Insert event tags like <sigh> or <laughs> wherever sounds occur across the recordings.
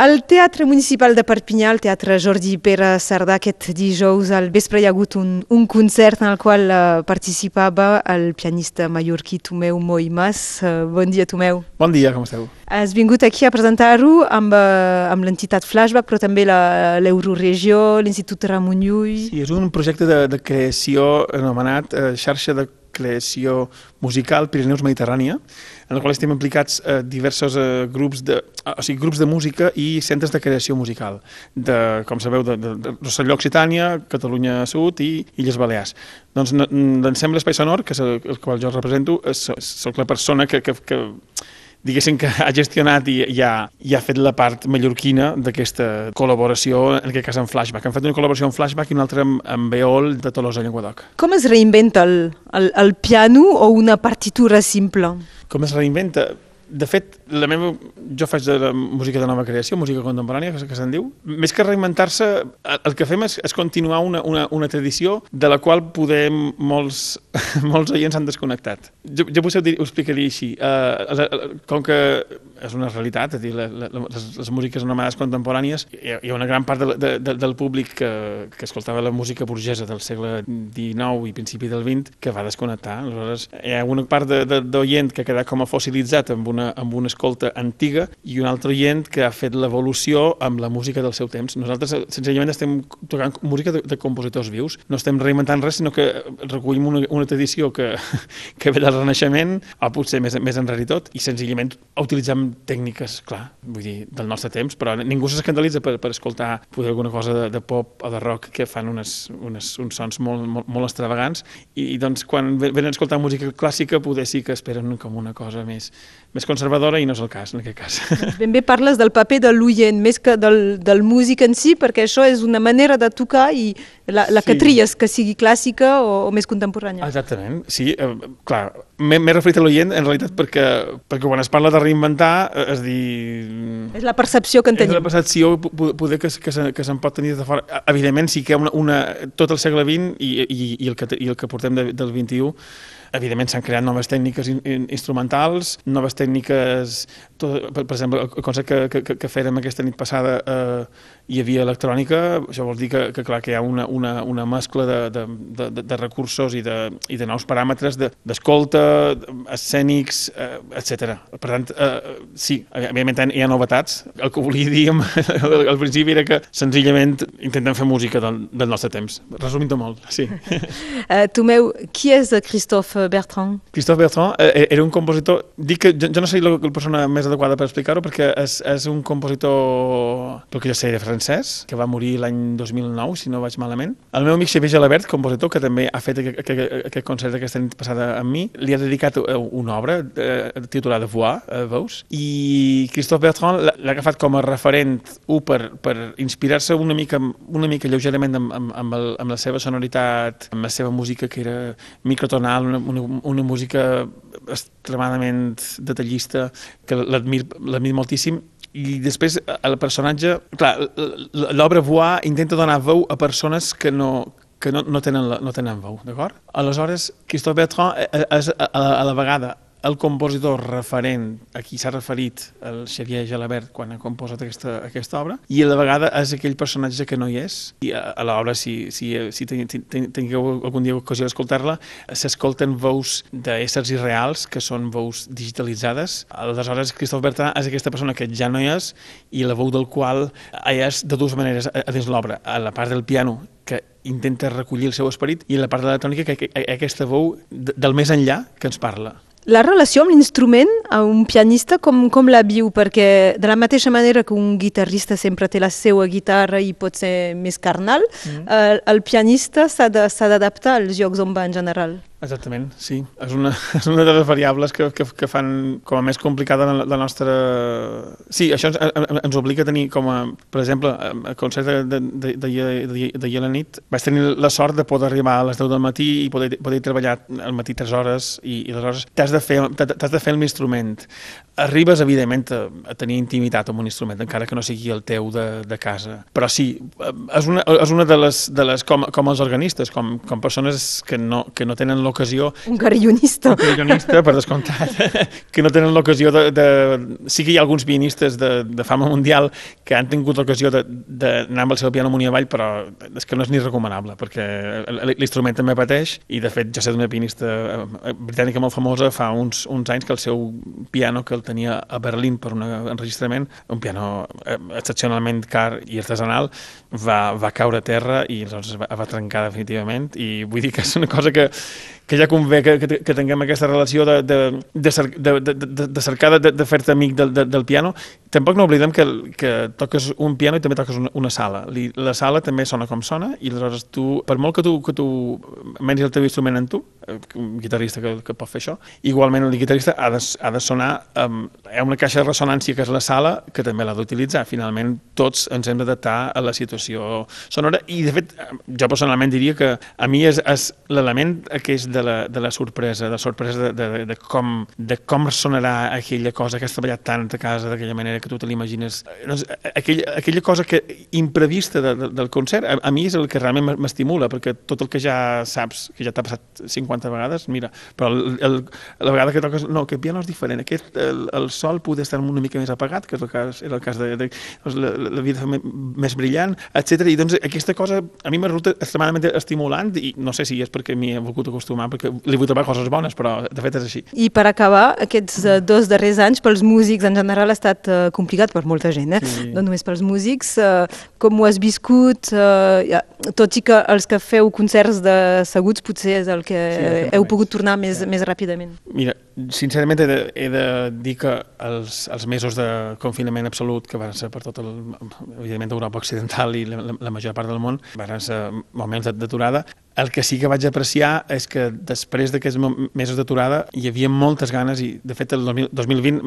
Al Teatre Municipal de Perpinyà, el Teatre Jordi Pere Cerdà, aquest dijous al vespre hi ha hagut un, un concert en el qual uh, participava el pianista mallorquí Tomeu Moimas. Uh, bon dia, Tomeu. Bon dia, com esteu? Has vingut aquí a presentar-ho amb, uh, amb l'entitat Flashback, però també l'Euroregió, l'Institut Ramon Llull... Sí, és un projecte de, de creació anomenat uh, xarxa de creació musical Pirineus Mediterrània, en el qual estem implicats eh, diversos eh, grups, de, o sigui, grups de música i centres de creació musical, de, com sabeu, de, de, de Rosselló Occitània, Catalunya Sud i Illes Balears. Doncs l'ensemble Espai Sonor, que és el, el qual jo represento, és, soc la persona que, que, que diguéssim que ha gestionat i, i, ha, i ha fet la part mallorquina d'aquesta col·laboració, en aquest cas amb Flashback. Han fet una col·laboració amb Flashback i una altra amb, amb Beol de Tolosa Llenguadoc. Com es reinventa el, el, el piano o una partitura simple? Com es reinventa? De fet, la meva, jo faig de la música de nova creació, música contemporània, que, que se'n diu. Més que reinventar-se, el que fem és, és continuar una, una, una tradició de la qual podem molts, <laughs> molts oients han desconnectat. Jo, jo potser ho, ho explicaria així. Uh, com que és una realitat, és dir, la, la, les, les músiques anomenades contemporànies, hi ha, hi ha una gran part de, de, de, del públic que, que escoltava la música burgesa del segle XIX i principi del XX que va desconnectar. Aleshores, hi ha una part d'oient que ha quedat com a fossilitzat amb una una, amb una escolta antiga i un altre oient que ha fet l'evolució amb la música del seu temps. Nosaltres senzillament estem tocant música de, de compositors vius, no estem reinventant res, sinó que recollim una, una tradició que, <laughs> que ve del Renaixement, o potser més, més enrere tot, i senzillament utilitzem tècniques, clar, vull dir, del nostre temps, però ningú s'escandalitza per, per escoltar poder alguna cosa de, de pop o de rock que fan unes, unes, uns sons molt, molt, molt extravagants, i, i doncs quan venen a escoltar música clàssica poder sí que esperen com una cosa més, més conservadora i no és el cas, en aquest cas. Ben bé parles del paper de l'oient més que del, del músic en si, perquè això és una manera de tocar i la, la sí. que tries, que sigui clàssica o, o més contemporània. Exactament, sí, eh, clar, m'he referit a l'oient en realitat perquè, perquè quan es parla de reinventar, eh, és dir... És la percepció que en tenim. És la percepció poder que, que, se, que se'n pot tenir de fora. Evidentment sí que una, una, tot el segle XX i, i, i, el, que, i el que portem de, del XXI Evidentment s'han creat noves tècniques in, in, instrumentals, noves tècniques, tot, per, per exemple, el concert que, que, que fèrem aquesta nit passada eh, hi havia electrònica, això vol dir que, que clar que hi ha una, una, una mescla de, de, de, de recursos i de, i de nous paràmetres d'escolta, de, escènics, eh, etc. Per tant, eh, sí, evidentment hi ha novetats. El que volia dir al <laughs> principi era que senzillament intentem fer música del, del nostre temps. Resumint-ho molt, sí. Uh, <laughs> Tomeu, qui és Christophe Bertrand? Christophe Bertrand eh, era un compositor... Dic que jo, jo no sé la, la persona més adequada per explicar-ho perquè és, és un compositor, pel que jo sé, de francès, que va morir l'any 2009, si no vaig malament. El meu amic Xavier Gelabert, compositor, que també ha fet aquest, aquest, concert aquesta nit passada amb mi, li ha dedicat una obra eh, titulada Voix, eh, veus, i Christophe Bertrand l'ha agafat com a referent, un, per, per inspirar-se una mica, una mica lleugerament amb, amb, amb, el, amb la seva sonoritat, amb la seva música que era microtonal, una, una, una música extremadament detallista, que l'admir moltíssim, i després el personatge... Clar, l'obra Voix intenta donar veu a persones que no, que no, no, tenen, no tenen veu, d'acord? Aleshores, Christophe Bertrand és a, a, a la vegada el compositor referent a qui s'ha referit el Xavier Gelabert quan ha composat aquesta, aquesta obra i a la vegada és aquell personatge que no hi és. I a, a l'obra, si, si, si tingueu algun dia ocasió d'escoltar-la s'escolten veus d'éssers irreals que són veus digitalitzades. Aleshores Christophe Bertrand és aquesta persona que ja no hi és i la veu del qual és de dues maneres a, a dins l'obra. A la part del piano que intenta recollir el seu esperit i la part de l'electrònica que, que, aquesta veu del més enllà que ens parla la relació amb l'instrument, a un pianista, com, com la viu? Perquè de la mateixa manera que un guitarrista sempre té la seva guitarra i pot ser més carnal, mm. el, el pianista s'ha d'adaptar als llocs on va en general. Exactament, sí. És una, <laughs> és una de les variables que, que, que fan com a més complicada la, la nostra... Sí, això ens, ens obliga a tenir com a... Per exemple, a concert de, de, de, de, de la nit vaig tenir la sort de poder arribar a les 10 del matí i poder, poder treballar al matí 3 hores i, i aleshores t'has de fer, de fer l'instrument. Arribes, evidentment, a, a tenir intimitat amb un instrument, encara que no sigui el teu de, de casa. Però sí, és una, és una de les, de les com, com els organistes, com, com persones que no, que no tenen l'ocasió... Un carillonista. Un carillonista, per descomptat, <laughs> que no tenen l'ocasió de, de... Sí que hi ha alguns pianistes de, de fama mundial que han tingut l'ocasió d'anar amb el seu piano amunt i avall, però és que no és ni recomanable, perquè l'instrument també pateix, i de fet jo sé d'una pianista eh, britànica molt famosa fa uns, uns anys que el seu piano, que el tenia a Berlín per un enregistrament, un piano eh, excepcionalment car i artesanal, va, va caure a terra i aleshores va, va trencar definitivament, i vull dir que és una cosa que, que ja convé que, que, que tinguem aquesta relació de, de, de, cer, de, de, de, de de, de fer-te amic del, de, del piano. Tampoc no oblidem que, que toques un piano i també toques una, una sala. La sala també sona com sona i aleshores tu, per molt que tu, que tu menis el teu instrument en tu, eh, un guitarrista que, que pot fer això, igualment el guitarrista ha de, ha de sonar amb, ha una caixa de ressonància que és la sala que també l'ha d'utilitzar. Finalment tots ens hem d'adaptar a la situació sonora i de fet jo personalment diria que a mi és, és l'element que és de de la, de la sorpresa, de la sorpresa de, de, de, com, de com sonarà aquella cosa que has treballat tant a casa d'aquella manera que tu te l'imagines. Doncs, aquella, aquella cosa que imprevista de, de, del concert, a, a mi és el que realment m'estimula, perquè tot el que ja saps, que ja t'ha passat 50 vegades, mira, però el, el, la vegada que toques, no, aquest piano és diferent, aquest, el, el sol poder estar una mica més apagat, que és el cas, era el cas de, de, de la, la vida més brillant, etc. I doncs aquesta cosa a mi me resulta extremadament estimulant i no sé si és perquè m'hi he volgut acostumar perquè li vull trobar coses bones, però de fet és així. I per acabar, aquests uh, dos darrers anys pels músics en general ha estat uh, complicat per molta gent, eh? Sí. no només pels músics. Uh, com ho has viscut? Tot i que els que feu concerts de seguts potser és el que sí, heu pogut tornar més, sí. més ràpidament. Mira, sincerament he de, he de dir que els, els mesos de confinament absolut que van ser per tot el, evidentment Europa Occidental i la, la major part del món van ser moments d'aturada el que sí que vaig apreciar és que després d'aquests mesos d'aturada hi havia moltes ganes i de fet el 2020,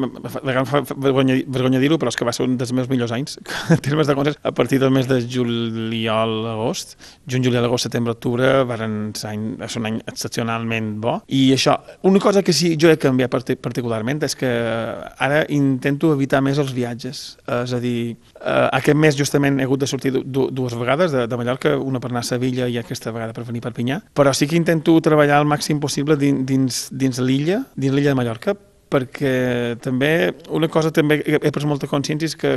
fa vergonya, vergonya dir-ho, però és que va ser un dels meus millors anys <laughs> en termes de concerts a partir del mes de juliol, agost, juny, juliol, agost, setembre, octubre, van ser, ser un any excepcionalment bo. I això, una cosa que sí jo he canviat particularment és que ara intento evitar més els viatges, és a dir, eh, aquest mes justament he hagut de sortir dues vegades de, de Mallorca, una per anar a Sevilla i aquesta vegada per venir Perpinyà, però sí que intento treballar el màxim possible dins, dins l'illa, dins l'illa de Mallorca, perquè també una cosa també he pres molta consciència és que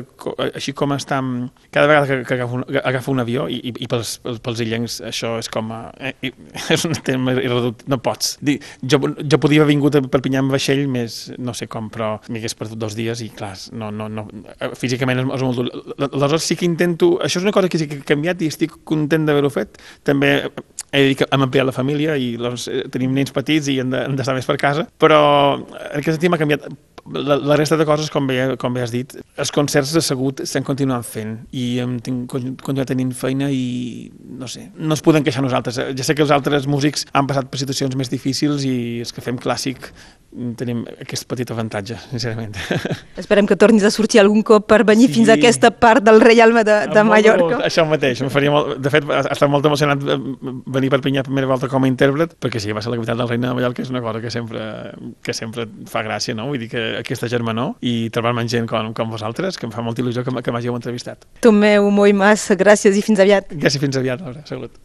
així com està cada vegada que, agafo, un, agafo un avió i, i, pels, pels, illencs això és com a, eh, <laughs> és un tema irreductible, no pots. Dir, jo, jo podia haver vingut a Perpinyà amb vaixell més no sé com, però m'hagués perdut dos dies i clar, no, no, no, físicament és, molt dur. Aleshores sí que intento, això és una cosa que sí que he canviat i estic content d'haver-ho fet. També he dit que hem ampliat la família i doncs, tenim nens petits i hem d'estar més per casa, però en aquest sentit m'ha canviat la, la resta de coses, com bé, com bé has dit, els concerts assegut s'han continuat fent i hem continuat tenint feina i no sé, no es poden queixar nosaltres. Ja sé que els altres músics han passat per situacions més difícils i els que fem clàssic tenim aquest petit avantatge, sincerament. <laughs> Esperem que tornis a sortir algun cop per venir sí. fins a aquesta part del Reialme de, de Mallorca. Molt, això mateix, em faria molt, de fet, estat molt emocionat venir per Pinyà primera volta com a intèrpret, perquè sí, va ser la capital del Reina de Mallorca, és una cosa que sempre, que sempre fa gràcia, no? Vull dir que aquesta germanor i trobar-me amb gent com, com vosaltres, que em fa molta il·lusió que, que m'hàgiu entrevistat. Tomeu Moimas, gràcies i fins aviat. Gràcies, fins aviat, Laura. Salut.